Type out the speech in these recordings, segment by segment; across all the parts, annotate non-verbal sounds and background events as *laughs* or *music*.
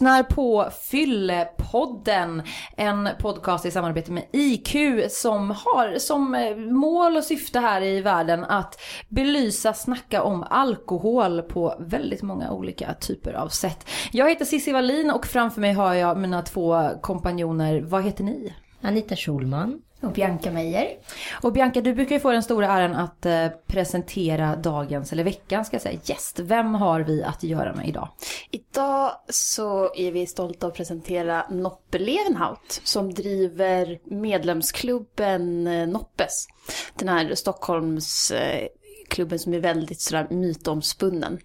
lyssnar på Fyllepodden, en podcast i samarbete med IQ som har som eh, mål och syfte här i världen att belysa, snacka om alkohol på väldigt många olika typer av sätt. Jag heter Cissi Wallin och framför mig har jag mina två kompanjoner. Vad heter ni? Anita Schulman. Och Bianca Meijer. Och Bianca, du brukar ju få den stora äran att eh, presentera dagens, eller veckans ska jag säga, gäst. Vem har vi att göra med idag? Idag så är vi stolta att presentera Noppe Levenhaut som driver medlemsklubben eh, Noppes. Den här Stockholmsklubben som är väldigt sådär mytomspunnen.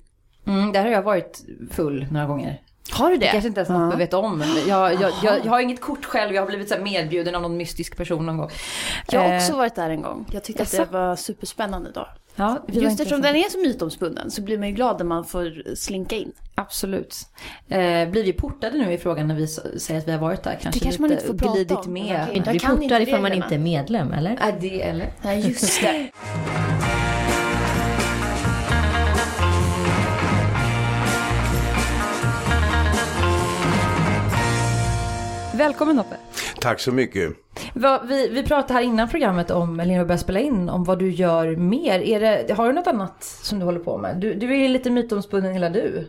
Mm, där har jag varit full några gånger. Har du det? Det kanske inte ens Noppe ja. vet om. Jag, jag, jag, jag, har inget kort själv, jag har blivit så medbjuden av någon mystisk person någon gång. Jag har också varit där en gång. Jag tyckte att det var superspännande då. Ja, Just eftersom den är så mytomspunnen så blir man ju glad när man får slinka in. Absolut. Eh, blir vi portade nu i frågan när vi säger att vi har varit där? Kanske det kanske man inte får prata om. med. Okay. Inte bli portad ifall man inte är medlem, eller? Ja, det eller? Nej, just det. *laughs* Välkommen Hoppe. Tack så mycket. Vi, vi pratade här innan programmet om, eller när vi började spela in, om vad du gör mer. Är det, har du något annat som du håller på med? Du, du är lite mytomspunnen hela du.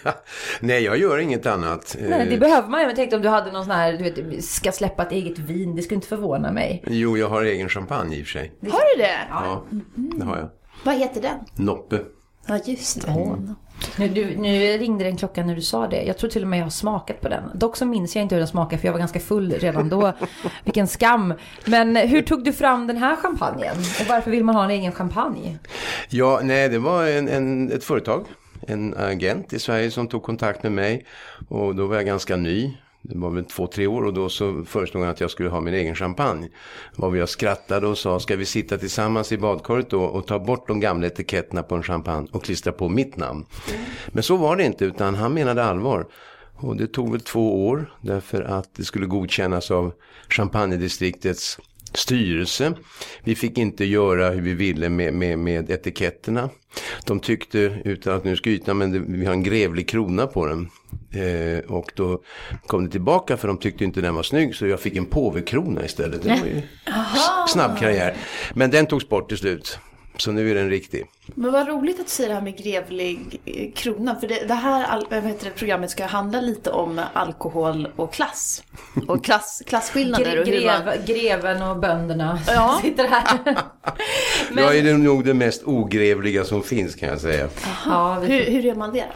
*laughs* Nej, jag gör inget annat. Nej, det behöver man ju. Jag tänkte om du hade någon sån här, du vet, ska släppa ett eget vin. Det skulle inte förvåna mig. Jo, jag har egen champagne i och för sig. Har du det? Ja, det har jag. Vad heter den? Noppe. Ja, just det. Mm. Nu, du, nu ringde den klockan när du sa det. Jag tror till och med jag har smakat på den. Dock så minns jag inte hur den smakar för jag var ganska full redan då. *laughs* Vilken skam. Men hur tog du fram den här champagnen? Och varför vill man ha en egen champagne? Ja, nej det var en, en, ett företag. En agent i Sverige som tog kontakt med mig. Och då var jag ganska ny det var väl två, tre år och då så föreslog han att jag skulle ha min egen champagne. Var jag skrattade och sa, ska vi sitta tillsammans i badkaret då och ta bort de gamla etiketterna på en champagne och klistra på mitt namn. Mm. Men så var det inte utan han menade allvar. Och det tog väl två år därför att det skulle godkännas av champagnedistriktets styrelse. Vi fick inte göra hur vi ville med, med, med etiketterna. De tyckte, utan att nu skryta, men det, vi har en grevlig krona på den. Eh, och då kom det tillbaka för de tyckte inte den var snygg så jag fick en påvekrona istället. Det var ju *laughs* snabb karriär. Men den togs bort till slut. Så nu är den riktig. Men vad roligt att du säger det här med grevlig eh, krona. För det, det här vad heter det, programmet ska handla lite om alkohol och klass. Och klass, klasskillnader. Gre, grev, man... Greven och bönderna ja. *laughs* sitter här. *laughs* Men... Jag är nog det mest ogrevliga som finns kan jag säga. Ja, hur, hur är man det?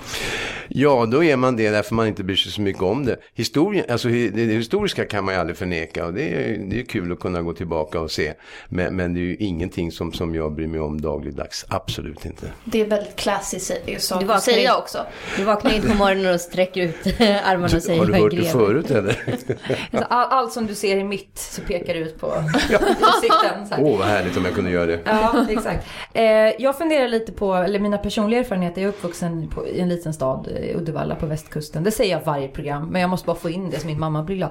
Ja, då är man det därför man inte bryr sig så mycket om det. Historien, alltså det historiska kan man ju aldrig förneka och det är, det är kul att kunna gå tillbaka och se. Men, men det är ju ingenting som, som jag bryr mig om dagligdags, absolut inte. Det är väldigt klassiskt sak du säger jag också. Du vaknar inte på morgonen och sträcker ut *laughs* armarna och säger Har du hört det förut eller? *laughs* Alltså, allt som du ser i mitt så pekar du ut på *laughs* sikten. Åh, oh, vad härligt om jag kunde göra det. Ja, exakt. Eh, jag funderar lite på, eller mina personliga erfarenheter, jag är uppvuxen på, i en liten stad Uddevalla på västkusten. Det säger jag varje program, men jag måste bara få in det så min mamma blir glad.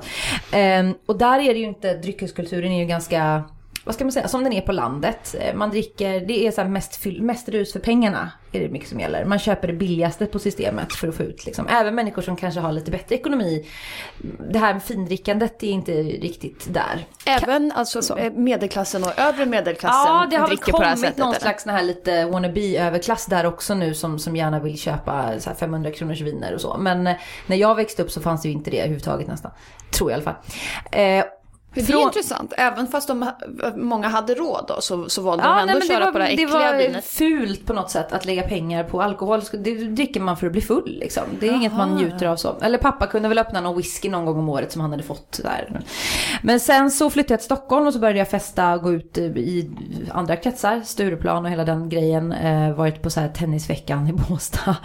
Um, och där är det ju inte, dryckeskulturen är ju ganska vad ska man säga, som den är på landet. Eh, man dricker, det är så mest, mest rus för pengarna är det mycket som gäller. Man köper det billigaste på systemet för att få ut liksom. Även människor som kanske har lite bättre ekonomi. Det här med findrickandet är inte riktigt där. Även alltså så. Eh, medelklassen och övre medelklassen Ja, det har väl kommit någon slags sån här lite wannabe-överklass där också nu som, som gärna vill köpa så 500 kronors viner och så. Men eh, när jag växte upp så fanns det ju inte det överhuvudtaget nästan. Tror jag i alla fall. Eh, det är intressant. Även fast de, många hade råd då, så, så valde ja, de ändå nej, att köra var, på det här äckliga. Det var vinet. fult på något sätt att lägga pengar på alkohol. Det dricker man för att bli full liksom. Det är Aha. inget man njuter av så. Eller pappa kunde väl öppna någon whisky någon gång om året som han hade fått där. Men sen så flyttade jag till Stockholm och så började jag festa och gå ut i andra kretsar. Stureplan och hela den grejen. Eh, varit på så här tennisveckan i Båstad.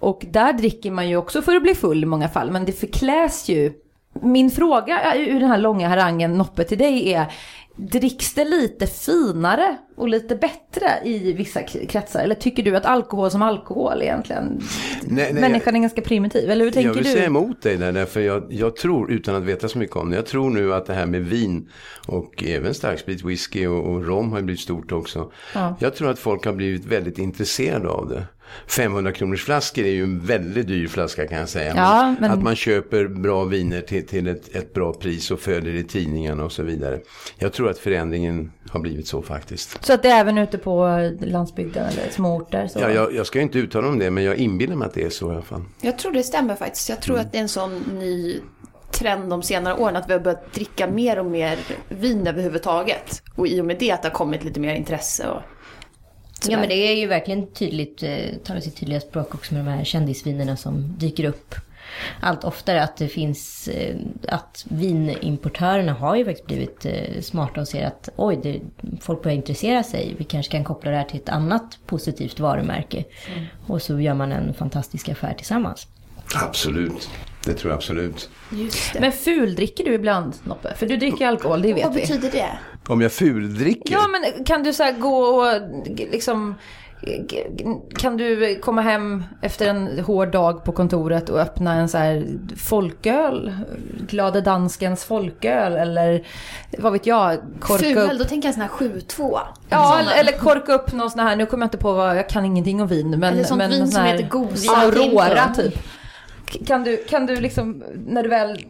Och där dricker man ju också för att bli full i många fall. Men det förkläs ju min fråga ur den här långa harangen Noppe till dig är Dricks det lite finare och lite bättre i vissa kretsar? Eller tycker du att alkohol som alkohol egentligen? Nej, nej, Människan är ganska primitiv, eller hur tänker du? Jag vill du? säga emot dig där, därför jag, jag tror, utan att veta så mycket om det, jag tror nu att det här med vin och även starksprit, whisky och, och rom har blivit stort också. Ja. Jag tror att folk har blivit väldigt intresserade av det. 500 kronors flaskor är ju en väldigt dyr flaska kan jag säga. Ja, men- Att man köper bra viner till, till ett, ett bra pris och följer i tidningarna och så vidare. Jag tror att förändringen har blivit så faktiskt. Så att det är även ute på landsbygden eller småorter? Så. Ja, jag, jag ska ju inte uttala om det men jag inbillar mig att det är så i alla fall. Jag tror det stämmer faktiskt. Jag tror att det är en sån ny trend de senare åren att vi har börjat dricka mer och mer vin överhuvudtaget. Och i och med det att det har kommit lite mer intresse och Ja men det är ju verkligen tydligt, eh, talar sitt tydliga språk också med de här kändisvinerna som dyker upp allt oftare. Att det finns, eh, att vinimportörerna har ju faktiskt blivit eh, smarta och ser att oj, det, folk börjar intressera sig. Vi kanske kan koppla det här till ett annat positivt varumärke. Och så gör man en fantastisk affär tillsammans. Absolut, det tror jag absolut. just det. Men fuldricker du ibland Noppe? För du dricker alkohol, det vet Vad vi. betyder det? Om jag fuldricker? Ja men kan du så här gå och liksom kan du komma hem efter en hård dag på kontoret och öppna en så här folköl? Glade danskens folköl eller vad vet jag? Korka Fulöl, upp. då tänker jag sån här 7-2. Ja, Såna. eller korka upp någon sån här, nu kommer jag inte på vad, jag kan ingenting om vin. Men, Eller sånt men vin sån som här heter Gosa. Aurora typ. Kan du, kan du liksom, när du väl,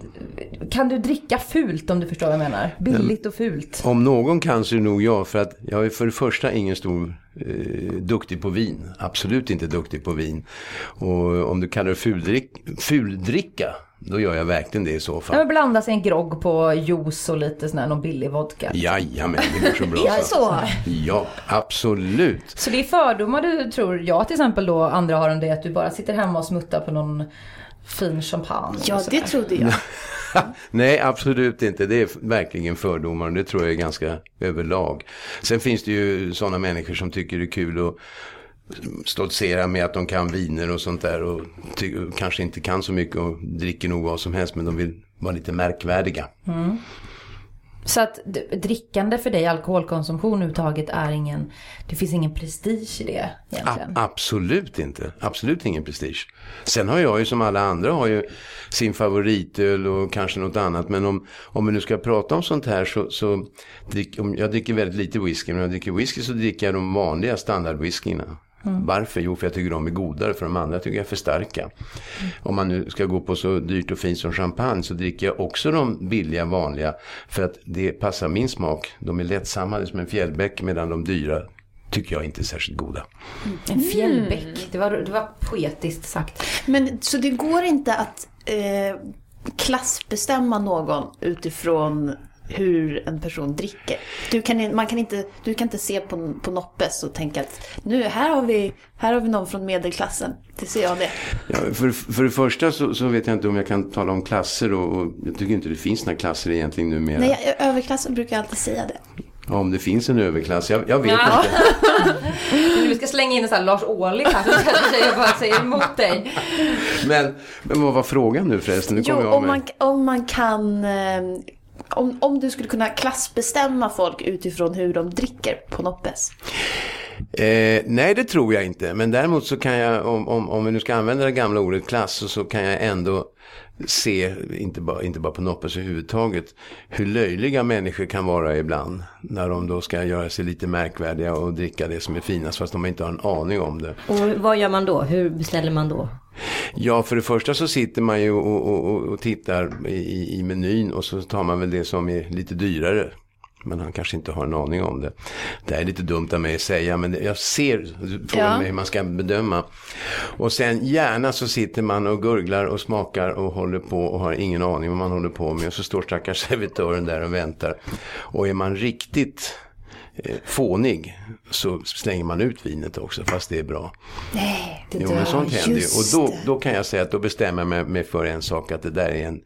kan du dricka fult om du förstår vad jag menar? Billigt och fult. Om någon kan så är nog jag. För att jag är för det första ingen stor eh, duktig på vin. Absolut inte duktig på vin. Och om du kallar det fuldrick, fuldricka, då gör jag verkligen det i så Ja, fall. men blanda sig en grogg på juice och lite sån här någon billig vodka. Jajamän, det går så bra. *laughs* Ja, så. Ja, absolut. Så det är fördomar du tror, jag till exempel då, andra har om det, att du bara sitter hemma och smuttar på någon fin champagne. Ja, det trodde jag. *laughs* Nej, absolut inte. Det är verkligen fördomar och det tror jag är ganska överlag. Sen finns det ju sådana människor som tycker det är kul att stoltsera med att de kan viner och sånt där och ty- kanske inte kan så mycket och dricker nog vad som helst men de vill vara lite märkvärdiga. Så att drickande för dig, alkoholkonsumtion överhuvudtaget är ingen, det finns ingen prestige i det A- absolut inte. Absolut ingen prestige. Sen har jag ju som alla andra har ju sin favoritöl och kanske något annat. Men om, om vi nu ska prata om sånt här så, så drick, om jag dricker väldigt lite whisky. Men om jag dricker whisky så dricker jag de vanliga standardwhiskyna. Varför? Jo, för jag tycker de är godare. För de andra tycker jag är för starka. Om man nu ska gå på så dyrt och fint som champagne så dricker jag också de billiga vanliga. För att det passar min smak. De är lättsammade som en fjällbäck medan de dyra tycker jag inte är särskilt goda. En fjällbäck, det var, det var poetiskt sagt. Men så det går inte att eh, klassbestämma någon utifrån hur en person dricker. Du kan, man kan inte, du kan inte se på, på Noppes och tänka att nu, här har, vi, här har vi någon från medelklassen. Det ser jag det. Ja, för, för det första så, så vet jag inte om jag kan tala om klasser och, och jag tycker inte det finns några klasser egentligen numera. Nej, överklassen brukar jag alltid säga det. Ja, Om det finns en överklass, jag, jag vet Ja. inte. *laughs* Vi ska slänga in en sån här Lars Ohly här så kanske jag bara säger emot dig. Men, men vad var frågan nu förresten? Nu Jo, om man, om man kan... Eh, om, om du skulle kunna klassbestämma folk utifrån hur de dricker på Noppes. Eh, nej, det tror jag inte. Men däremot så kan jag, om, om, om vi nu ska använda det gamla ordet klass, så, så kan jag ändå se, inte bara, inte bara på Noppes överhuvudtaget, hur löjliga människor kan vara ibland. När de då ska göra sig lite märkvärdiga och dricka det som är finast, fast de inte har en aning om det. Och vad gör man då? Hur beställer man då? Ja, för det första så sitter man ju och, och, och, och tittar i, i menyn och så tar man väl det som är lite dyrare. Men han kanske inte har en aning om det. Det här är lite dumt av mig att säga, men jag ser frågan Ja. mig hur man ska bedöma. Och sen gärna så sitter man och gurglar och smakar och håller på och har ingen aning vad man håller på med. Och så står stackars servitören där och väntar. Och är man riktigt fånig så slänger man ut vinet också, fast det är bra. Nej, det Jo, men sånt händer ju. Och då, då kan jag säga att då bestämmer jag mig- för en sak, att det där är en,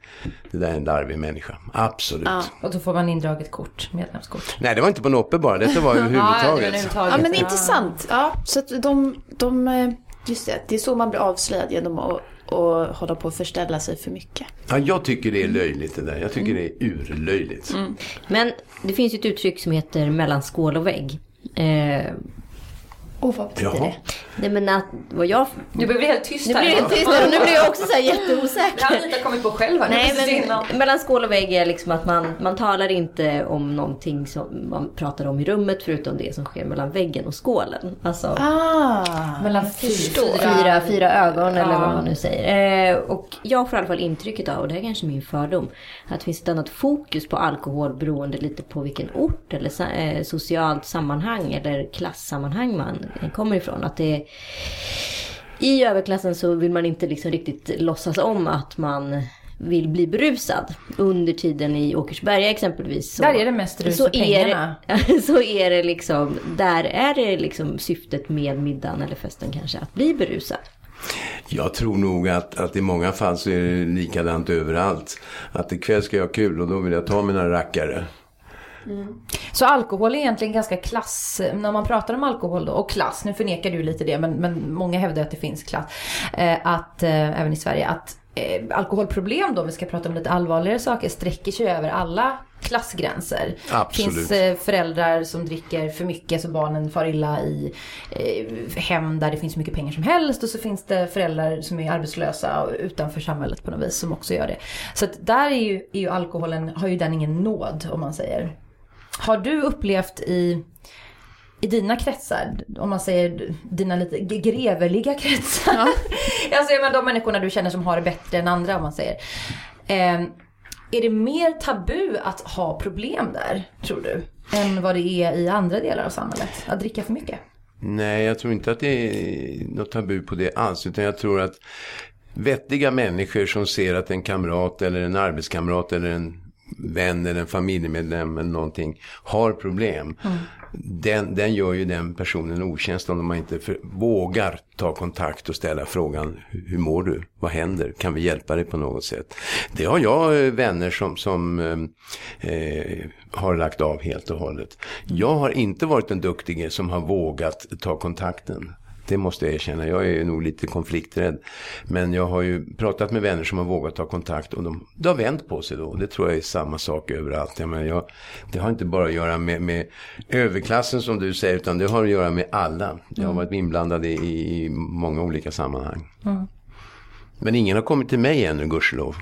det där är en larvig människa. Absolut. Och då får man indraget kort, medlemskort. Nej, det var inte på Noppe bara, detta var *laughs* överhuvudtaget. Ja, men intressant. Ja, så att de, de... eh, Just det, det är så man blir avslöjad genom att och hålla på att förställa sig för mycket. Ja, jag tycker det är löjligt det där. Jag tycker det är urlöjligt. Men det finns ju ett uttryck som heter mellan skål och vägg. Eh, Och vad betyder Jaha. det? Nej men att, vad jag... Du blir helt tyst Nu här. blir det tyst här och nu blir jag också så här Det har jätteosäker. Anita kommit på själv här nu Nej innan. men mellan skål och vägg är liksom att man, man talar inte om någonting som man pratar om i rummet förutom det som sker mellan väggen och skålen. Alltså Ah, Mellan förstår. fyra, fyra ögon eller Ja. vad man nu säger. Eh, och jag får i alla fall intrycket av, och det här är kanske min fördom, att det finns ett annat fokus på alkohol beroende lite på vilken ort eller eh, socialt sammanhang eller klassammanhang man kommer ifrån. Att det i överklassen så vill man inte liksom riktigt låtsas om att man vill bli berusad. Under tiden i Åkersberga exempelvis. Så, Där är det mest rus så är pengarna. det, *laughs* så är det liksom, där är det liksom syftet med middagen eller festen kanske, att bli berusad. Jag tror nog att, att i många fall så är det likadant överallt. Att ikväll ska jag ha kul och då vill jag ta mina rackare. Så alkohol är egentligen ganska klass, när man pratar om alkohol då, och klass, nu förnekar du lite det men, men många hävdar att det finns klass, eh, att, eh, även i Sverige, att eh, alkoholproblem då, om vi ska prata om lite allvarligare saker, sträcker sig över alla klassgränser. Absolut. Finns eh, föräldrar som dricker för mycket så barnen far illa i eh, hem där det finns mycket pengar som helst och så finns det föräldrar som är arbetslösa och utanför samhället på något vis som också gör det. Så att där är ju, är ju alkoholen, har ju den ingen nåd om man säger. Har du upplevt i, i dina kretsar, om man säger dina lite greveliga kretsar. *laughs* alltså jag menar de människorna du känner som har det bättre än andra om man säger. Eh, är det mer tabu att ha problem där, tror du? Än vad det är i andra delar av samhället? Att dricka för mycket? Nej, jag tror inte att det är något tabu på det alls. Utan jag tror att vettiga människor som ser att en kamrat eller en arbetskamrat eller en vän eller en familjemedlem eller någonting har problem. Den, den gör ju den personen en otjänst om man inte för, vågar ta kontakt och ställa frågan hur hur mår du? Vad händer? Kan vi hjälpa dig på något sätt? Det har jag eh, vänner som, som eh, eh, har lagt av helt och hållet. Jag har inte varit den duktige som har vågat ta kontakten. Det måste jag erkänna. Jag är nog lite konflikträdd. Men jag har ju pratat med vänner som har vågat ta kontakt och de, det har vänt på sig då. Det tror jag är samma sak överallt. Jag menar, jag, det har inte bara att göra med, med överklassen som du säger utan det har att göra med alla. Jag har varit inblandad i, i många olika sammanhang. Men ingen har kommit till mig ännu, gudskelov.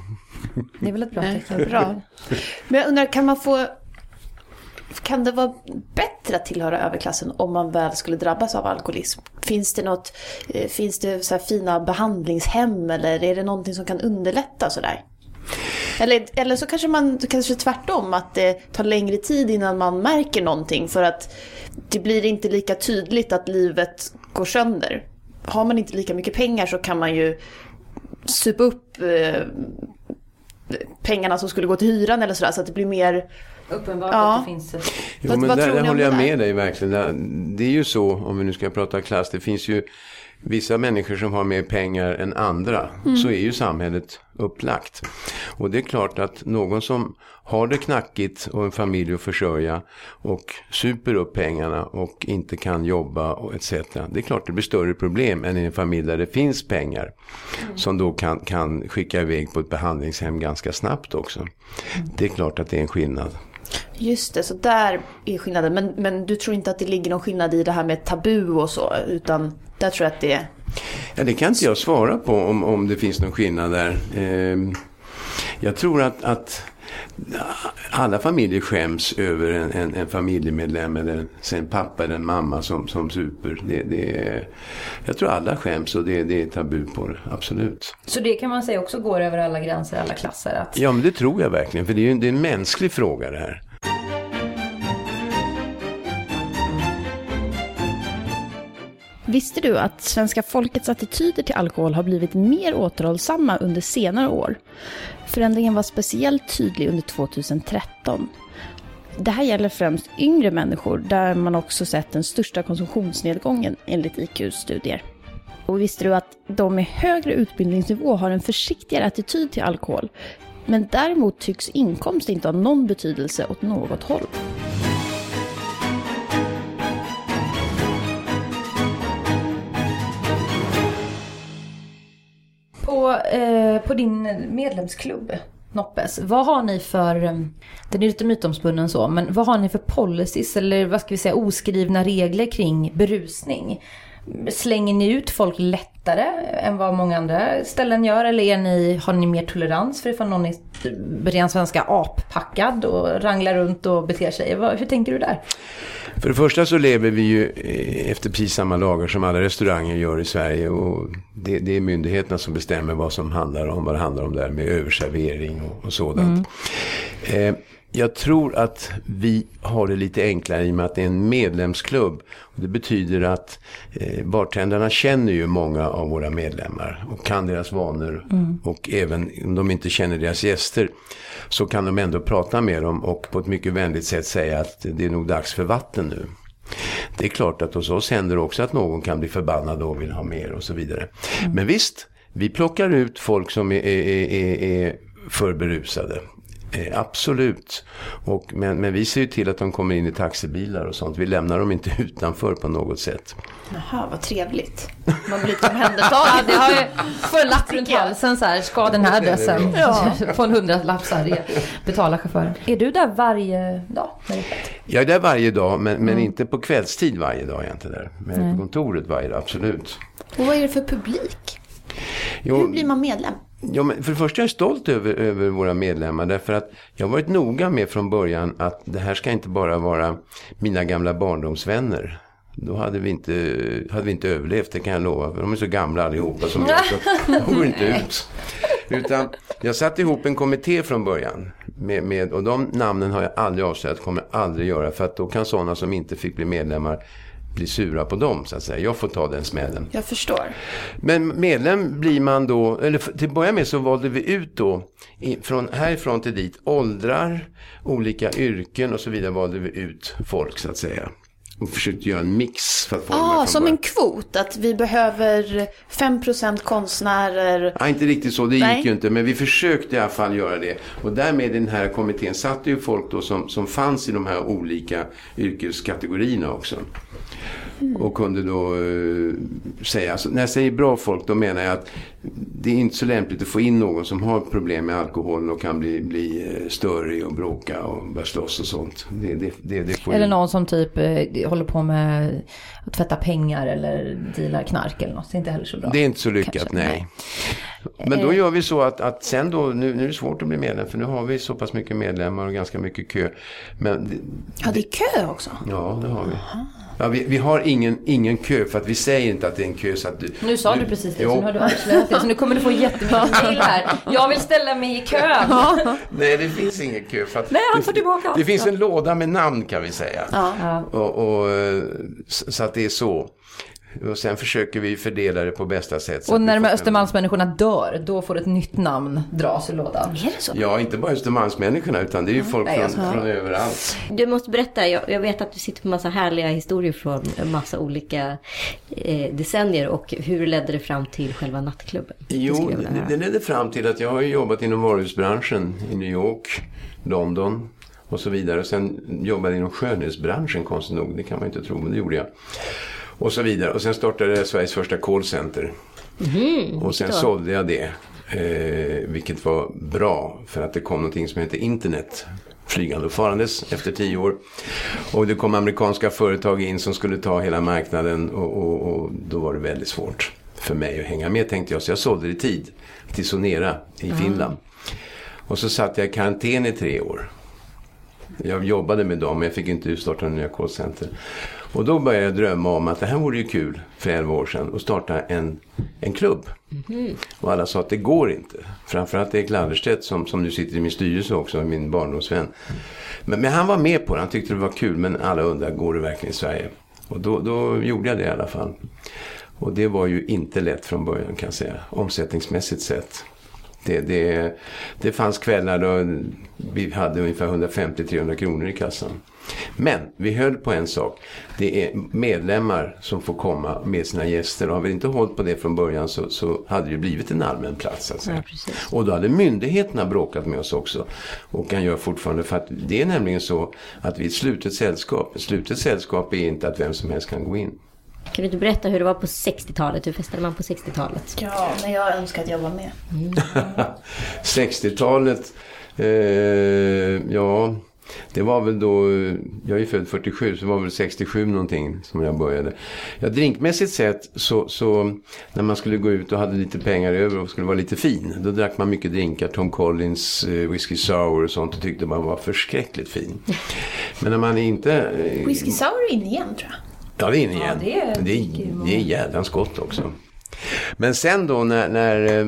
Det är väl ett bra tecken? bra. Men jag undrar, kan man få... Kan det vara bättre att tillhöra överklassen om man väl skulle drabbas av alkoholism? Finns det något, eh, finns det så här fina behandlingshem eller är det någonting som kan underlätta sådär? Eller, eller så kanske man kanske tvärtom, att det tar längre tid innan man märker någonting för att det blir inte lika tydligt att livet går sönder. Har man inte lika mycket pengar så kan man ju supa upp eh, pengarna som skulle gå till hyran eller sådär så att det blir mer... Uppenbart Ja. att det finns ett... Jo, Vad- men vad där, tror där om håller jag där? med dig verkligen. Det- är ju så, om vi nu ska prata klass, det finns ju vissa människor som har mer pengar än andra. Mm. Så är ju samhället upplagt. Och det är klart att någon som har det knackigt och en familj att försörja och super upp pengarna och inte kan jobba och etc. Det är klart det blir större problem än i en familj där det finns pengar. Som då kan, kan skicka iväg på ett behandlingshem ganska snabbt också. Det är klart att det är en skillnad. Just det, så där är skillnaden. Men, men du tror inte att det ligger någon skillnad i det här med tabu och så, utan där tror jag att det är... Ja, det kan inte jag svara på om, om det finns någon skillnad där. Eh, jag tror att, att alla familjer skäms över en, en, en familjemedlem eller en pappa eller en mamma som, som super. Det, det är, jag tror alla skäms och det, det är tabu på det, absolut. Så det kan man säga också går över alla gränser, alla klasser. Att... Ja, men det tror jag verkligen, för det är ju det är en mänsklig fråga det här. Visste du att svenska folkets attityder till alkohol har blivit mer återhållsamma under senare år? Förändringen var speciellt tydlig under 2013. Det här gäller främst yngre människor där man också sett den största konsumtionsnedgången enligt IQs studier. Och visste du att de med högre utbildningsnivå har en försiktigare attityd till alkohol? Men däremot tycks inkomst inte ha någon betydelse åt något håll. På, eh, på din medlemsklubb, Noppes. Vad har ni för, eh, den är lite mytomspunnen så, men vad har ni för policies eller vad ska vi säga oskrivna regler kring berusning? Slänger ni ut folk lättare än vad många andra ställen gör? Eller är ni, har ni mer tolerans för ifall någon är ren svenska appackad och ranglar runt och beter sig? Hur tänker du där? För det första så lever vi ju eh, efter precis samma lagar som alla restauranger gör i Sverige. Och det, det är myndigheterna som bestämmer vad som handlar om, vad det handlar om där med överservering och, och sådant. Mm. Eh, jag tror att vi har det lite enklare i och med att det är en medlemsklubb. Och det betyder att eh, bartendrarna känner ju många av våra medlemmar och kan deras vanor. Mm. Och även om de inte känner deras gäster så kan de ändå prata med dem och på ett mycket vänligt sätt säga att det är nog dags för vatten nu. Det är klart att hos oss händer också att någon kan bli förbannad och vill ha mer och så vidare. Mm. Men visst, vi plockar ut folk som är, är, är, är för berusade. Eh, absolut. Och, men, men vi ser ju till att de kommer in i taxibilar och sånt. Vi lämnar dem inte *laughs* utanför på något sätt. Jaha, vad trevligt. Man blir lite omhändertagen. det har ju lapp runt halsen så här. Ska den här adressen ja. *laughs* få en hundralapp så här. Betala chauffören. Är du där varje dag? Jag är där varje dag, men, men mm. inte på kvällstid varje dag. Är jag inte där. Men Nej. på kontoret varje dag, absolut. Och vad är det för publik? Jo, Hur blir man medlem? Ja, för det första är jag stolt över, över våra medlemmar därför att jag har varit noga med från början att det här ska inte bara vara mina gamla barndomsvänner. Då hade vi inte, hade vi inte överlevt, det kan jag lova. För de är så gamla allihopa som jag, så de går inte ut. Utan jag satte ihop en kommitté från början. Med, med, och de namnen har jag aldrig avslöjat, kommer aldrig göra. För att då kan sådana som inte fick bli medlemmar bli sura på dem så att säga. Jag får ta den smällen. Jag förstår. Men medlem blir man då, eller till att börja med så valde vi ut då, från härifrån till dit, åldrar, olika yrken och så vidare valde vi ut folk så att säga och försökte göra en mix. För att få ah, som en kvot, att vi behöver 5% konstnärer. Ja, inte riktigt så, det Nej. gick ju inte. Men vi försökte i alla fall göra det. Och därmed i den här kommittén satt ju folk då som, som fanns i de här olika yrkeskategorierna också. Mm. Och kunde då uh, säga, alltså, när jag säger bra folk då menar jag att det är inte så lämpligt att få in någon som har problem med alkohol och kan bli, bli eh, störig och bråka och börja slåss och sånt. Det, det, det, det eller någon som typ eh, håller på med att tvätta pengar eller dealar knark eller något. Det är inte heller så bra. Det är inte så lyckat, Kanske. nej. Men då gör vi så att, att sen då, nu, nu är det svårt att bli medlem för nu har vi så pass mycket medlemmar och ganska mycket kö. Men, ja, det är kö också? Ja, det har vi. Aha. Ja, vi, vi, har ingen, ingen kö för att vi säger inte att det är en kö. Så att du, nu sa du, du precis det, jo. så nu har du avslöjat det. Så nu kommer du få jättemycket *laughs* till här. Jag vill ställa mig i kön. *laughs* Nej, det finns ingen kö. För att Nej, han får tillbaka. Det, det finns en låda med namn kan vi säga. Ja. Och, och, så att det är så. Och sen försöker vi fördela det på bästa sätt. Och när de här Östermalmsmänniskorna dör, då får ett nytt namn dras ur lådan. Är det så? Ja, inte bara Östermalmsmänniskorna, utan det är ju folk Nej, från, från överallt. Du måste berätta, jag, jag, vet att du sitter på massa härliga historier från massa olika eh, decennier. Och hur ledde det fram till själva nattklubben? Jo, det, det ledde fram till att jag har jobbat inom varuhusbranschen i New York, London, och så vidare. Sen jobbade jag inom skönhetsbranschen konstigt nog, det kan man inte tro, men det gjorde jag. Och så vidare. Och sen startade jag Sveriges första callcenter. Mm, och sen sålde jag det. Eh, vilket var bra för att det kom någonting som heter internet flygande och farandes efter tio år. Och det kom amerikanska företag in som skulle ta hela marknaden och, och, och då var det väldigt svårt för mig att hänga med tänkte jag. Så jag sålde det i tid till Sonera i mm. Finland. Och så satt jag i karantän i tre år. Jag jobbade med dem men jag fick inte starta nya callcenter. Och då började jag drömma om att det här vore ju kul för 11 år sedan att starta en, en klubb. Mm. Och alla sa att det går inte. Framförallt Erik Lallerstedt som, som nu sitter i min styrelse också, min barndomsvän. Men, men han var med på det, han tyckte det var kul. Men alla undrade, går det verkligen i Sverige? Och då, då gjorde jag det i alla fall. Och det var ju inte lätt från början kan jag säga, omsättningsmässigt sett. Det, det, det fanns kvällar då vi hade ungefär 150-300 kronor i kassan. Men vi höll på en sak. Det är medlemmar som får komma med sina gäster. Och har vi inte hållit på det från början så, så hade det blivit en allmän plats. Alltså. Ja, och då hade myndigheterna bråkat med oss också. Och kan göra fortfarande. För att det är nämligen så att vi är ett slutet sällskap. Ett slutet sällskap är inte att vem som helst kan gå in. Kan du inte berätta hur det var på 60-talet? Hur festade man på 60-talet? Ja, när jag önskar att jag var med. *laughs* 60-talet, eh, ja, det var väl då, jag är född 47, så det var väl 67 någonting som jag började. Ja, drinkmässigt sett så, så när man skulle gå ut och hade lite pengar över och skulle vara lite fin, då drack man mycket drinkar, Tom Collins, eh, Whiskey Sour och sånt och tyckte man var förskräckligt fin. Men när man inte... Eh, Whisky Sour är inne igen tror jag. Ja, det är inne igen. det är- det, är, det är jädrans gott också. Men sen då när, när, eh,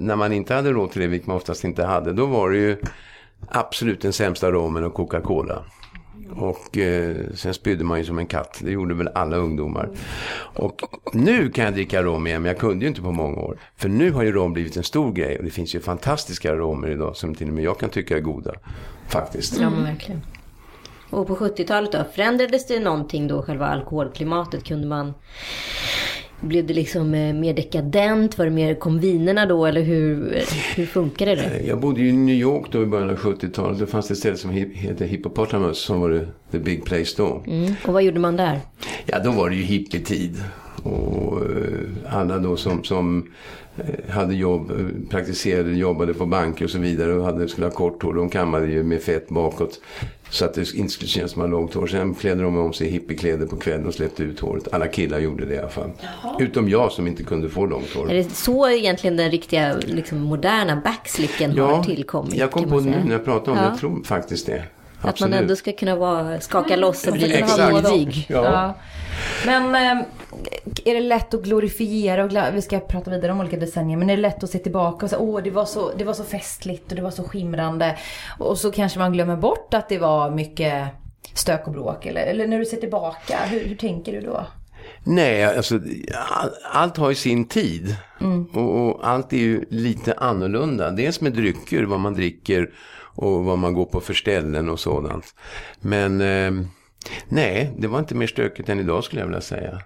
när man inte hade råd till det, vilket man oftast inte hade, då var det ju absolut den sämsta rommen och Coca-Cola. Och eh, sen spydde man ju som en katt. Det gjorde väl alla ungdomar. Och nu kan jag dricka rom igen, men jag kunde ju inte på många år. För nu har ju rom blivit en stor grej. Och det finns ju fantastiska romer idag som till och med jag kan tycka är goda. Faktiskt. Ja, men verkligen. Och på 70-talet då, förändrades det någonting då, själva alkoholklimatet? Kunde man... Blev det liksom eh, mer dekadent? Var det mer, kom vinerna då? Eller hur, hur funkade det? Jag bodde ju i New York då i början av 70-talet. Då fanns det ett ställe som he- heter Hippopotamus som var det the big place då. Mm. Och vad gjorde man där? Ja, då var det ju hippietid. Och eh, alla då som, som eh, hade jobb, eh, praktiserade, jobbade på banker och så vidare och hade, skulle ha kort hår. De kammade ju med fett bakåt. Så att det inte skulle kännas som man långt hår. Sen klädde de om sig i hippiekläder på kvällen och släppte ut håret. Alla killar gjorde det i alla fall. Utom jag som inte kunde få långt hår. Är det så egentligen den riktiga liksom, moderna backslicken har tillkommit? jag kom på det nu när jag pratade om det. Ja. Jag tror faktiskt det. Att man Absolut. ändå ska kunna vara, skaka loss och bli modig. Ja. Ja. Men eh, är det lätt att glorifiera och vi ska prata vidare om olika decennier, men är det lätt att se tillbaka och säga åh det var, så, det var så festligt och det var så skimrande. Och så kanske man glömmer bort att det var mycket stök och bråk. Eller, eller när du ser tillbaka, hur, hur tänker du då? Nej, alltså all, allt har ju sin tid. Och, och allt är ju lite annorlunda. Dels med drycker, vad man dricker och vad man går på för ställen och sådant. Men eh, nej, det var inte mer stökigt än idag skulle jag vilja säga.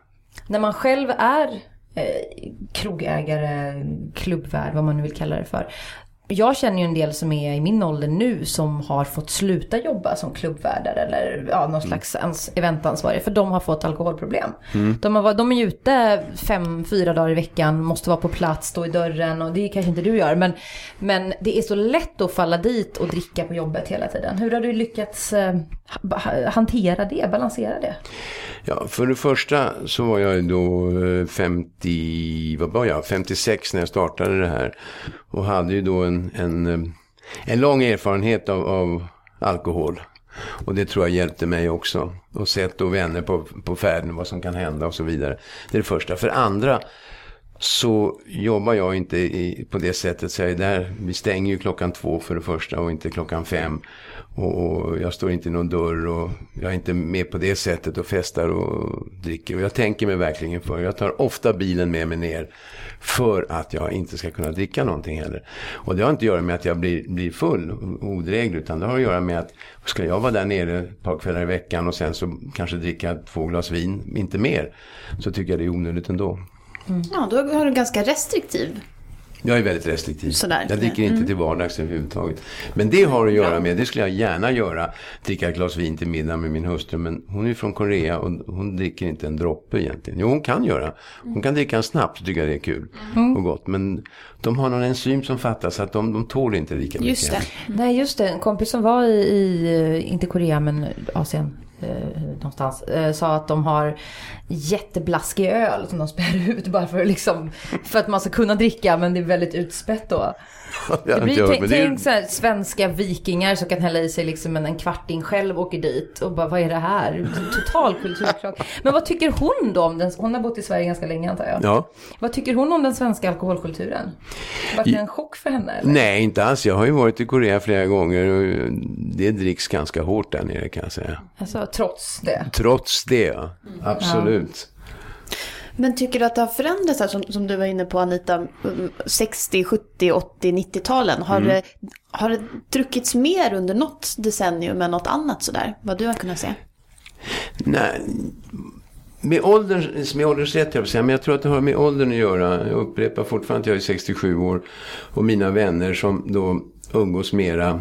När man själv är eh, krogägare, klubbvärd, vad man nu vill kalla det för. Jag känner ju en del som är i min ålder nu som har fått sluta jobba som klubbvärdar eller ja, någon slags ans- eventansvariga för de har fått alkoholproblem. De, har, de är ute fem, fyra dagar i veckan, måste vara på plats, stå i dörren och det kanske inte du gör. Men, men det är så lätt att falla dit och dricka på jobbet hela tiden. Hur har du lyckats eh, ha- hantera det, balansera det? Ja, för det första så var jag då eh, 50, vad var jag, 56 när jag startade det här. Och hade ju då en, en, en lång erfarenhet av, av alkohol. Och det tror jag hjälpte mig också. Och sett då vänner på, på färden, vad som kan hända och så vidare. Det är det första. För det andra så jobbar jag inte i, på det sättet. Så jag är där, vi stänger ju klockan två för det första och inte klockan fem. Och, och jag står inte i någon dörr och jag är inte med på det sättet och festar och dricker. Och jag tänker mig verkligen för. Jag tar ofta bilen med mig ner för att jag inte ska kunna dricka någonting heller. Och det har inte att göra med att jag blir, blir full och odräglig utan det har att göra med att ska jag vara där nere ett par kvällar i veckan och sen så kanske dricka två glas vin, inte mer, så tycker jag det är onödigt ändå. Mm. Ja, då har du ganska restriktiv. Jag är väldigt restriktiv. Sådär. Jag dricker inte till vardags överhuvudtaget. Men det har att göra med, det skulle jag gärna göra, dricka ett glas vin till middag med min hustru. Men hon är från Korea och hon dricker inte en droppe egentligen. Jo, hon kan göra. Hon kan dricka en snaps och tycker jag det är kul och gott. Men de har någon enzym som fattas så att de, de tål inte lika mycket. Just det. Nej just det, en kompis som var i, i inte Korea men Asien eh, någonstans, eh, sa att de har jätteblaskig öl som de spär *laughs* ut bara för, liksom, för att man ska kunna dricka men det är väldigt utspätt då. Det blir, hört, tänk tänk så här, svenska vikingar som kan hälla i sig liksom en, en kvarting själv åker dit och bara vad är det här? Total kulturkrock. Men vad tycker hon då om den, hon har bott i Sverige ganska länge antar jag. Ja. Vad tycker hon om den svenska alkoholkulturen? Var det en chock för henne? Eller? Nej, inte alls. Jag har ju varit i Korea flera gånger och det dricks ganska hårt där nere kan jag säga. Alltså trots det. Trots det, ja. Absolut. Men tycker du att det har förändrats här, som, som du var inne på Anita, mm, 60, 70, 80, 90-talen? Har, det, har det druckits mer under något decennium än något annat sådär? Vad du har kunnat se? Nej, med åldern, med ålderns rätt jag säga, men jag tror att det har med åldern att göra. Jag upprepar fortfarande att jag är 67 år och mina vänner som då umgås mera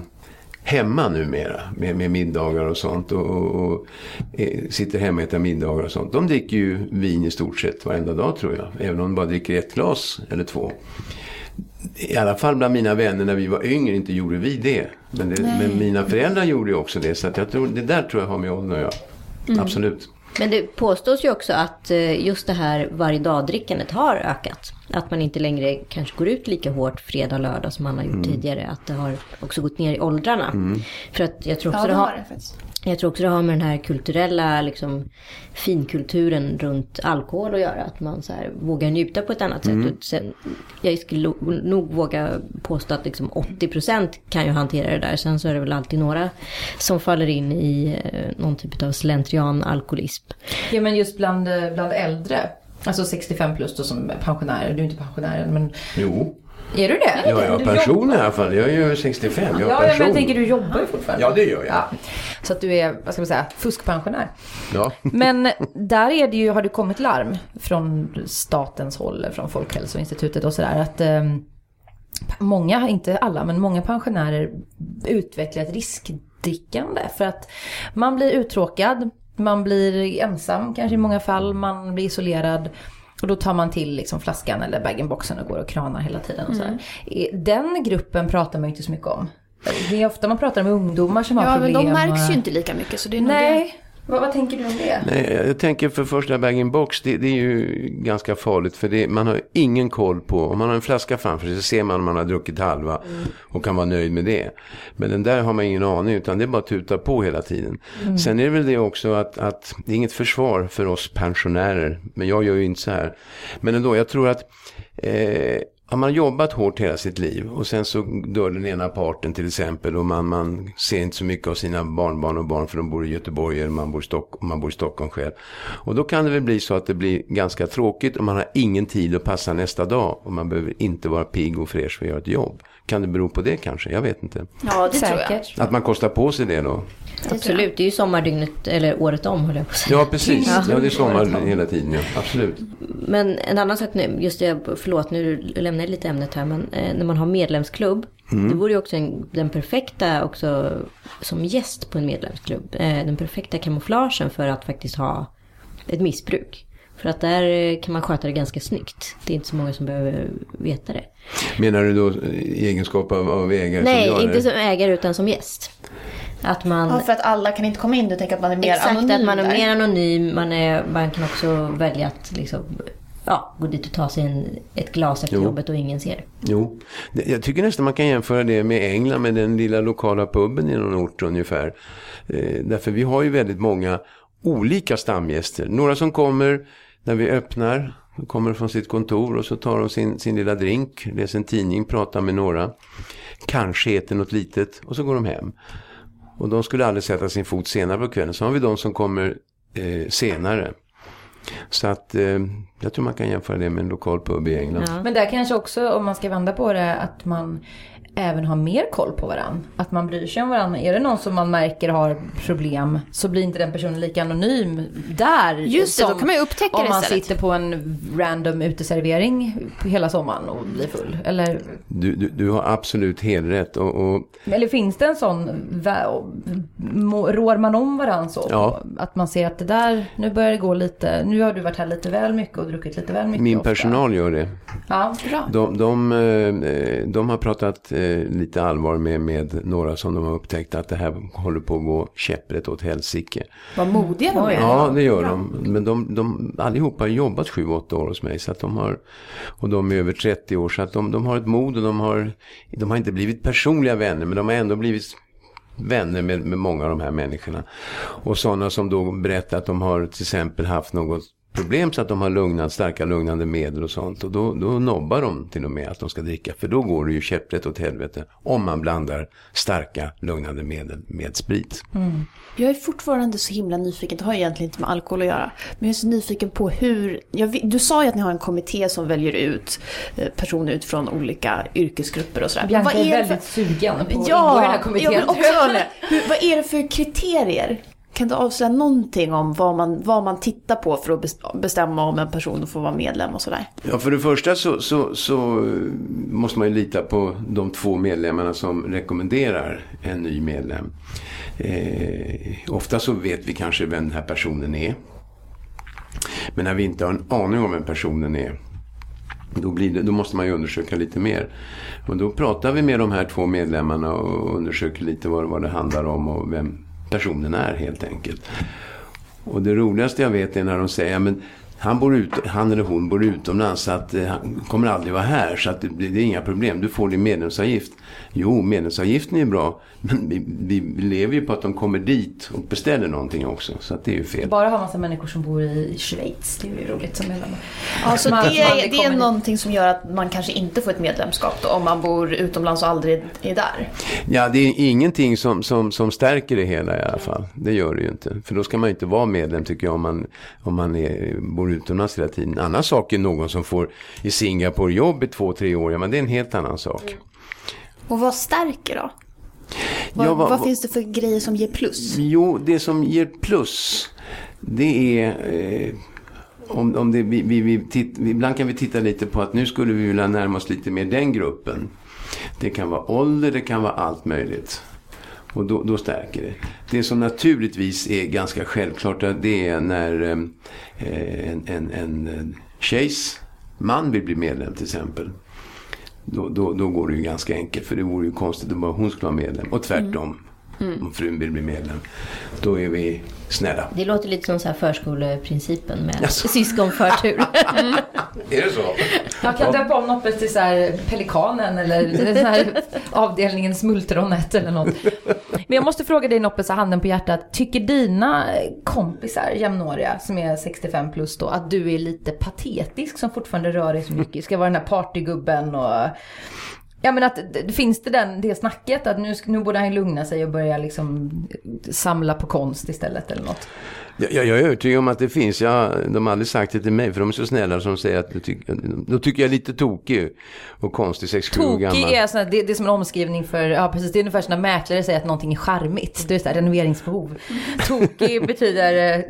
hemma numera med, med middagar och sånt. Och, och, och eh, sitter hemma och äter middagar och sånt. De dricker ju vin i stort sett varenda dag tror jag. Även om de bara dricker ett glas eller två. I alla fall bland mina vänner när vi var yngre inte gjorde vi det. Men, det, men mina föräldrar gjorde ju också det. Så att jag tror, det där tror jag har med åldern att göra. Absolut. Men det påstås ju också att eh, just det här varje dag-drickandet har ökat. Att man inte längre kanske går ut lika hårt fredag och lördag som man har gjort tidigare. Att det har också gått ner i åldrarna. För att jag tror också Ja, det det har... har det faktiskt. Jag tror också det har med den här kulturella liksom, finkulturen runt alkohol att göra. Att man så här, vågar njuta på ett annat sätt. Och sen, jag skulle nog våga påstå att liksom 80% kan ju hantera det där. Sen så är det väl alltid några som faller in i eh, någon typ av slentrian alkoholism. Ja men just bland, eh, bland äldre. Alltså 65 plus då som pensionärer. Du är inte pensionär men Jo. Är du det? Ja, jag har pension i alla fall. Jag är ju 65. Jag har Ja, ja, pension. men jag tänker du jobbar ju fortfarande. Ja, det gör jag. Ja. Så att du är, vad ska man säga, fuskpensionär. Ja. Men där är det ju, har det kommit larm från statens håll, från Folkhälsoinstitutet och sådär att eh, många, inte alla, men många pensionärer utvecklar ett riskdrickande för att man blir uttråkad, man blir ensam kanske i många fall, man blir isolerad. Och då tar man till liksom flaskan eller bag-in-boxen och går och kranar hela tiden. Och sådär. Den gruppen pratar man ju inte så mycket om. Det är ofta man pratar med ungdomar som har Ja, men problem. de märks ju inte lika mycket. Så det är nog. Nej, vad, vad tänker du om det? Nej, jag tänker för första bag-in-box, det, det är ju ganska farligt för det, man har ingen koll på, om man har en flaska framför sig så ser man om man har druckit halva och kan vara nöjd med det. Men den där har man ingen aning utan det är bara att tuta på hela tiden. Sen är det väl det också att, att det är inget försvar för oss pensionärer, men jag gör ju inte så här. Men ändå, jag tror att eh, har man jobbat hårt hela sitt liv och sen så dör den ena parten till exempel och man, man ser inte så mycket av sina barnbarn och barn för de bor i Göteborg eller man bor i, Stock, man bor i Stockholm själv. Och då kan det väl bli så att det blir ganska tråkigt och man har ingen tid att passa nästa dag och man behöver inte vara pigg och fräsch för att göra ett jobb. Kan det bero på det kanske? Jag vet inte. Ja, det tror jag. Säkert. Att man kostar på sig det då? Absolut, det är ju sommardygnet, eller året om höll jag på att säga. Ja, precis. Ja, det är sommar hela tiden. Ja. Absolut. Men en annan sak nu, just det, förlåt nu lämnar jag lite ämnet här, men eh, när man har medlemsklubb, det vore ju också en, den perfekta, också som gäst på en medlemsklubb, eh, den perfekta kamouflagen för att faktiskt ha ett missbruk. För att där eh, kan man sköta det ganska snyggt. Det är inte så många som behöver veta det. Menar du då i egenskap av, av ägare? Nej, som inte som ägare utan som gäst. Att man... Ja, för att alla kan inte komma in. Du tänker att man är mer Exakt, anonym att man är där. mer anonym. Man, är, man kan också välja att liksom, ja, gå dit och ta sig en, ett glas efter Jo. jobbet och ingen ser. Jo, jag tycker nästan man kan jämföra det med England med den lilla lokala puben i någon ort ungefär. Eh, därför vi har ju väldigt många olika stamgäster. Några som kommer när vi öppnar, kommer från sitt kontor och så tar de sin, sin lilla drink, läser en tidning, pratar med några. Kanske äter något litet och så går de hem. Och de skulle aldrig sätta sin fot senare på kvällen. Så har vi de som kommer eh, senare. Så att eh, jag tror man kan jämföra det med en lokal pub i England. Ja. Men där kanske också, om man ska vända på det, att man även har mer koll på varandra. Att man bryr sig om varandra. Är det någon som man märker har problem så blir inte den personen lika anonym där. Just det, då kan man ju upptäcka om det man istället. sitter på en random uteservering på hela sommaren och blir full. Eller, Du, du, du har absolut helt rätt. Och, och, eller finns det en sån, rår man om varandra så? Ja. Att man ser att det där, nu börjar det gå lite, nu har du varit här lite väl mycket och druckit lite väl mycket min ofta. personal gör det. Ja, Bra. De, de, eh, de har pratat eh, lite allvar med, med några som de har upptäckt att det här håller på att gå käpprätt åt helsike. Vad modiga de är. Ja, det gör de. Men de, de allihopa har jobbat 7-8 år hos mig. Så att de har, och de är över 30 år. Så att de, de har ett mod och de har, de har inte blivit personliga vänner. Men de har ändå blivit vänner med, med många av de här människorna. Och sådana som då berättar att de har till exempel haft något problem så att de har lugnat, starka lugnande medel och sånt. Och då, då nobbar de till och med att de ska dricka. För då går det ju käpprätt åt helvete om man blandar starka lugnande medel med sprit. Jag är fortfarande så himla nyfiken, det har egentligen inte med alkohol att göra. Men jag är så nyfiken på hur, jag, du sa ju att ni har en kommitté som väljer ut eh, personer utifrån olika yrkesgrupper och sådär. Bianca Vad är, det väldigt sugen på att ingå i den Ja, här jag kommittén. vill också. *laughs* Hur, vad är det för kriterier? Kan du avslöja någonting om vad man, vad man tittar på för att bestämma om en person får vara medlem och sådär? Ja, för det första så, så, så måste man ju lita på de två medlemmarna som rekommenderar en ny medlem. Eh, ofta så vet vi kanske vem den här personen är. Men när vi inte har en aning om vem personen är då, blir det, då måste man ju undersöka lite mer. Och då pratar vi med de här två medlemmarna och undersöker lite vad, vad det handlar om och vem personen är helt enkelt. Och det roligaste jag vet är när de säger, men han, bor ut, han eller hon bor utomlands så att eh, han kommer aldrig vara här så att det, det är inga problem. Du får din medlemsavgift. Jo, medlemsavgiften är bra. Men vi, vi, lever ju på att de kommer dit och beställer någonting också. Så att det är ju fel. Bara ha massa människor som bor i Schweiz. Det är ju roligt som medlemmar. Alltså det, är, det är någonting som gör att man kanske inte får ett medlemskap då, om man bor utomlands och aldrig är där? Ja, det är ingenting som, som, som stärker det hela i alla fall. Det gör det ju inte. För då ska man inte vara medlem tycker jag om man, om man är, bor utomlands hela tiden. En annan sak är någon som får i Singapore jobb i två, tre år. Ja, men det är en helt annan sak. Mm. Och vad stärker då? Vad, ja, vad, vad, finns det för grejer som ger plus? Jo, det som ger plus det är eh, om, om det, vi, vi, vi titt, ibland kan vi titta lite på att nu skulle vi vilja närma oss lite mer den gruppen. Det kan vara ålder, det kan vara allt möjligt. Och då, då stärker det. Det som naturligtvis är ganska självklart det är när eh, en, en, en tjejs man vill bli medlem till exempel. Då, då, då går det ju ganska enkelt. För det vore ju konstigt om bara hon skulle vara medlem. Och tvärtom. Mm. Om frun vill bli medlem. Då är vi snälla. Det låter lite som så här förskoleprincipen med alltså. *laughs* syskonförtur. mm. *laughs* Är det så? Jag kan döpa om Noppes till så här Pelikanen eller *laughs* så här avdelningen Smultronet eller något. Men jag måste fråga dig Noppes, handen på hjärtat. Tycker dina kompisar, jämnåriga, som är 65 plus då, att du är lite patetisk som fortfarande rör dig så mycket? Ska vara den här partygubben och Ja men att finns det den, det snacket att nu, nu borde han lugna sig och börja liksom samla på konst istället eller något? Jag, jag är övertygad om att det finns. Jag, de har aldrig sagt det till mig för de är så snälla som säger att då tycker jag är lite tokig och konstig 6-7 år gammal. Tokig är, såna, det, det är som en omskrivning för, ja precis det är ungefär som när mäklare säger att någonting är charmigt. Det är så här, renoveringsbehov. *laughs* Tokig betyder eh,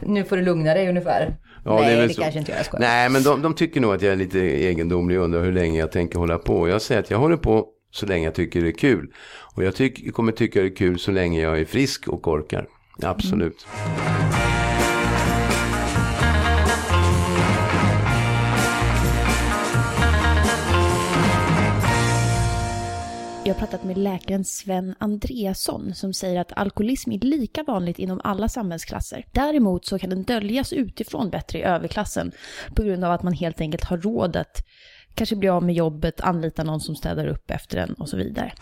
nu får du lugna dig ungefär. Ja, Nej, det, det kanske inte jag skojar. Nej, men de, de, tycker nog att jag är lite egendomlig och undrar hur länge jag tänker hålla på. Jag säger att jag håller på så länge jag tycker det är kul. Och jag tyck, kommer tycka det är kul så länge jag är frisk och orkar. Absolut. Mm. Jag har pratat med läkaren Sven Andreasson som säger att alkoholism är lika vanligt inom alla samhällsklasser. Däremot så kan den döljas utifrån bättre i överklassen på grund av att man helt enkelt har råd att kanske bli av med jobbet, anlita någon som städar upp efter en och så vidare.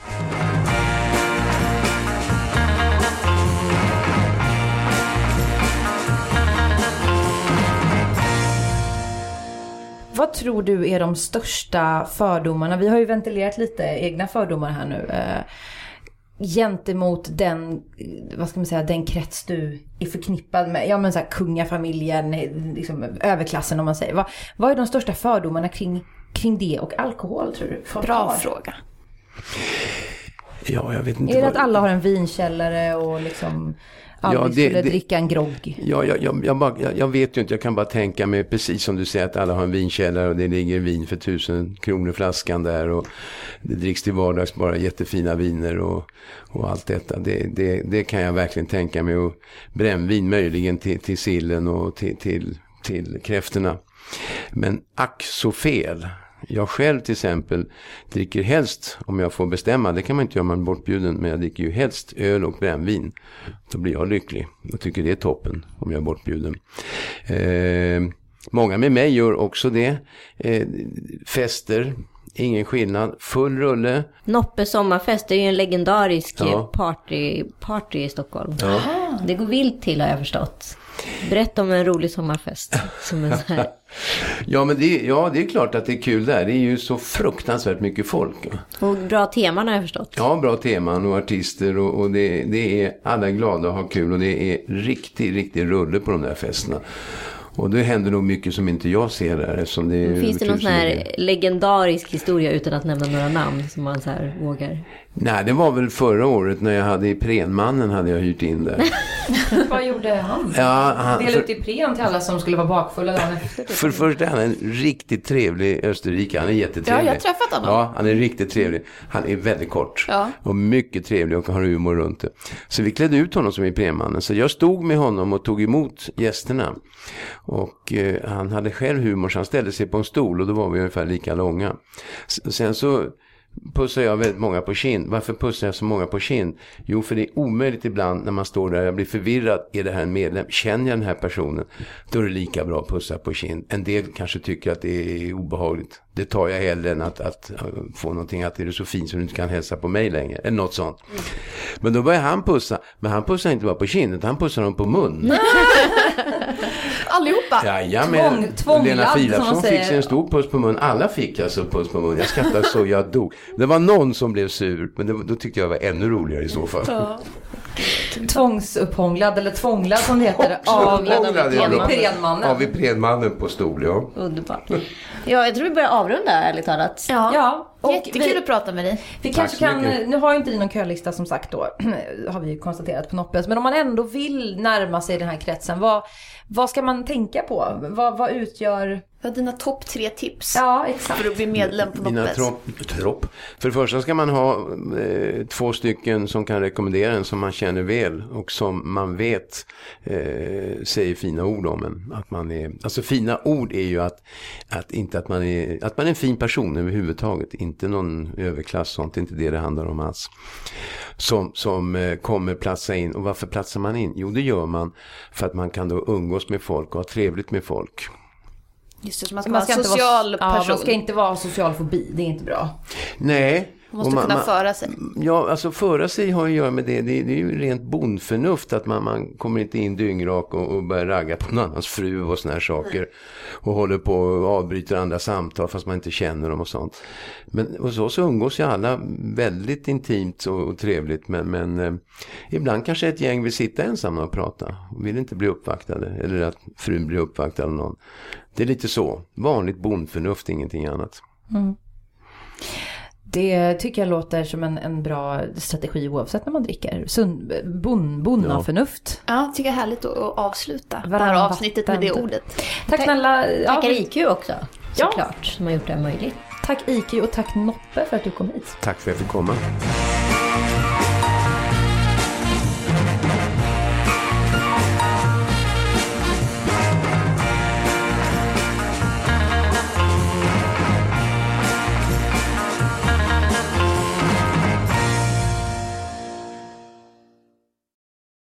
Vad tror du är de största fördomarna? Vi har ju ventilerat lite egna fördomar här nu. Eh, gentemot den, vad ska man säga, den krets du är förknippad med. Ja men så här, kungafamiljen, liksom, överklassen om man säger. Vad, vad är de största fördomarna kring, kring det och alkohol tror du? Folk Bra har? fråga. Ja, jag vet inte. Är det vad... att alla har en vinkällare och liksom aldrig ja, det, skulle det, dricka en grogg. Ja, jag, jag, jag, bara, jag, vet ju inte, jag kan bara tänka mig precis som du säger att alla har en vinkällare och det ligger vin för tusen kronor flaskan där och det dricks till vardags bara jättefina viner och, och allt detta. Det, det, det kan jag verkligen tänka mig och brännvin möjligen till, till sillen och till, till, till kräftorna. Men ack så fel. Jag själv till exempel dricker helst, om jag får bestämma, det kan man inte göra om man är bortbjuden, men jag dricker ju helst öl och brännvin. Då blir jag lycklig och tycker det är toppen om jag är bortbjuden. Eh, många med mig gör också det. Eh, fester, ingen skillnad, full rulle. Noppe sommarfest är ju en legendarisk ja. party, party i Stockholm. Ja. Det går vilt till har jag förstått. Berätta om en rolig sommarfest. Som så här. *laughs* ja, men det, ja, det är klart att det är kul där. Det är ju så fruktansvärt mycket folk. Och bra teman har jag förstått. Ja, bra teman och artister och, och det, det är alla glada och har kul och det är riktigt, riktigt rulle på de där festerna. Och det händer nog mycket som inte jag ser där. Eftersom det Finns det någon sån här legendarisk historia utan att nämna några namn som man så här vågar? Nej, det var väl förra året när jag hade Iprenmannen hade jag hyrt in där. *laughs* Vad gjorde han? Ja, han, Delade ut Ipren till alla som skulle vara bakfulla dagen efter. typ. för det första är han en riktigt trevlig österrikare. Han är jättetrevlig. Ja, jag har träffat honom. Ja, han är riktigt trevlig. Han är väldigt kort. Ja. Och mycket trevlig och har humor runt det. Så vi klädde ut honom som Iprenmannen. Så jag stod med honom och tog emot gästerna. Och eh, han hade själv humor så han ställde sig på en stol och då var vi ungefär lika långa. S- Sen så pussar jag väldigt många på kind. Varför pussar jag så många på kind? Jo, för det är omöjligt ibland när man står där, jag blir förvirrad. Är det här en medlem? Känner jag den här personen? Då är det lika bra att pussa på kind. En del kanske tycker att det är obehagligt. Det tar jag hellre än att, att äh, få någonting att är du så fin så du inte kan hälsa på mig längre. Eller något sånt. Men då börjar han pussa. Men han pussar inte bara på kind, utan han pussar dem på mun. *laughs* Allihopa. Jajamän. Tvång- tvånglad, Lena man fick sig en stor puss på mun. Alla fick alltså puss på mun. Jag skrattade så jag dog. Det var någon som blev sur, men det, då tyckte jag det var ännu roligare i så fall. Tvångsupphånglad eller tvånglad som det heter. *laughs* Av ja, av på stol, ja. Underbart. Ja, jag tror vi börjar avrunda ärligt talat. Ja. Ja, och Jättekul vi, att prata med dig. vi Tack kanske kan, mycket. nu har ju inte ni någon kölista som sagt då, *clears throat* har vi ju konstaterat på Noppes, men om man ändå vill närma sig den här kretsen, vad, vad ska man tänka på? Vad, vad utgör, Vad är dina topp tre tips ja exakt. för att bli medlem på Dina Noppes? tropp, tropp. För det första ska man ha eh, två stycken som kan rekommendera en som man känner väl och som man vet eh, säger fina ord om en. Att man är, alltså fina ord är ju att, att, inte att, man är, att man är en fin person överhuvudtaget. Inte någon överklass, sånt det är inte det det handlar om alls. Som, som eh, kommer platsa in. Och varför platsar man in? Jo, det gör man för att man kan då umgås med folk och ha trevligt med folk. Just det, så man ska Man vara ska en inte social vara, ja, person. man ska inte vara social fobi, det är inte bra. Nej. Man måste och kunna föra sig. Ja, alltså föra sig har att göra med det. Det, det är ju rent bondförnuft att man, man kommer inte in dyngrak och, och börjar ragga på någon annans fru och såna här saker. Och håller på och avbryter andra samtal fast man inte känner dem och sånt. Men hos oss umgås ju alla väldigt intimt och, och trevligt. Men, men eh, ibland kanske ett gäng vill sitta ensamma och prata. Och vill inte bli uppvaktade. Eller att frun blir uppvaktad av någon. Det är lite så. Vanligt bondförnuft, ingenting annat. Det tycker jag låter som en, en bra strategi oavsett när man dricker. Sund, bon, bonnaförnuft. Ja, tycker jag är härligt att att avsluta det Varann här avsnittet med det ordet. Tack snälla. Ja, Tackar IQ också, Ja. såklart, som har gjort det här möjligt. tack IQ och tack Noppe för att du kom hit. Tack för att jag fick komma.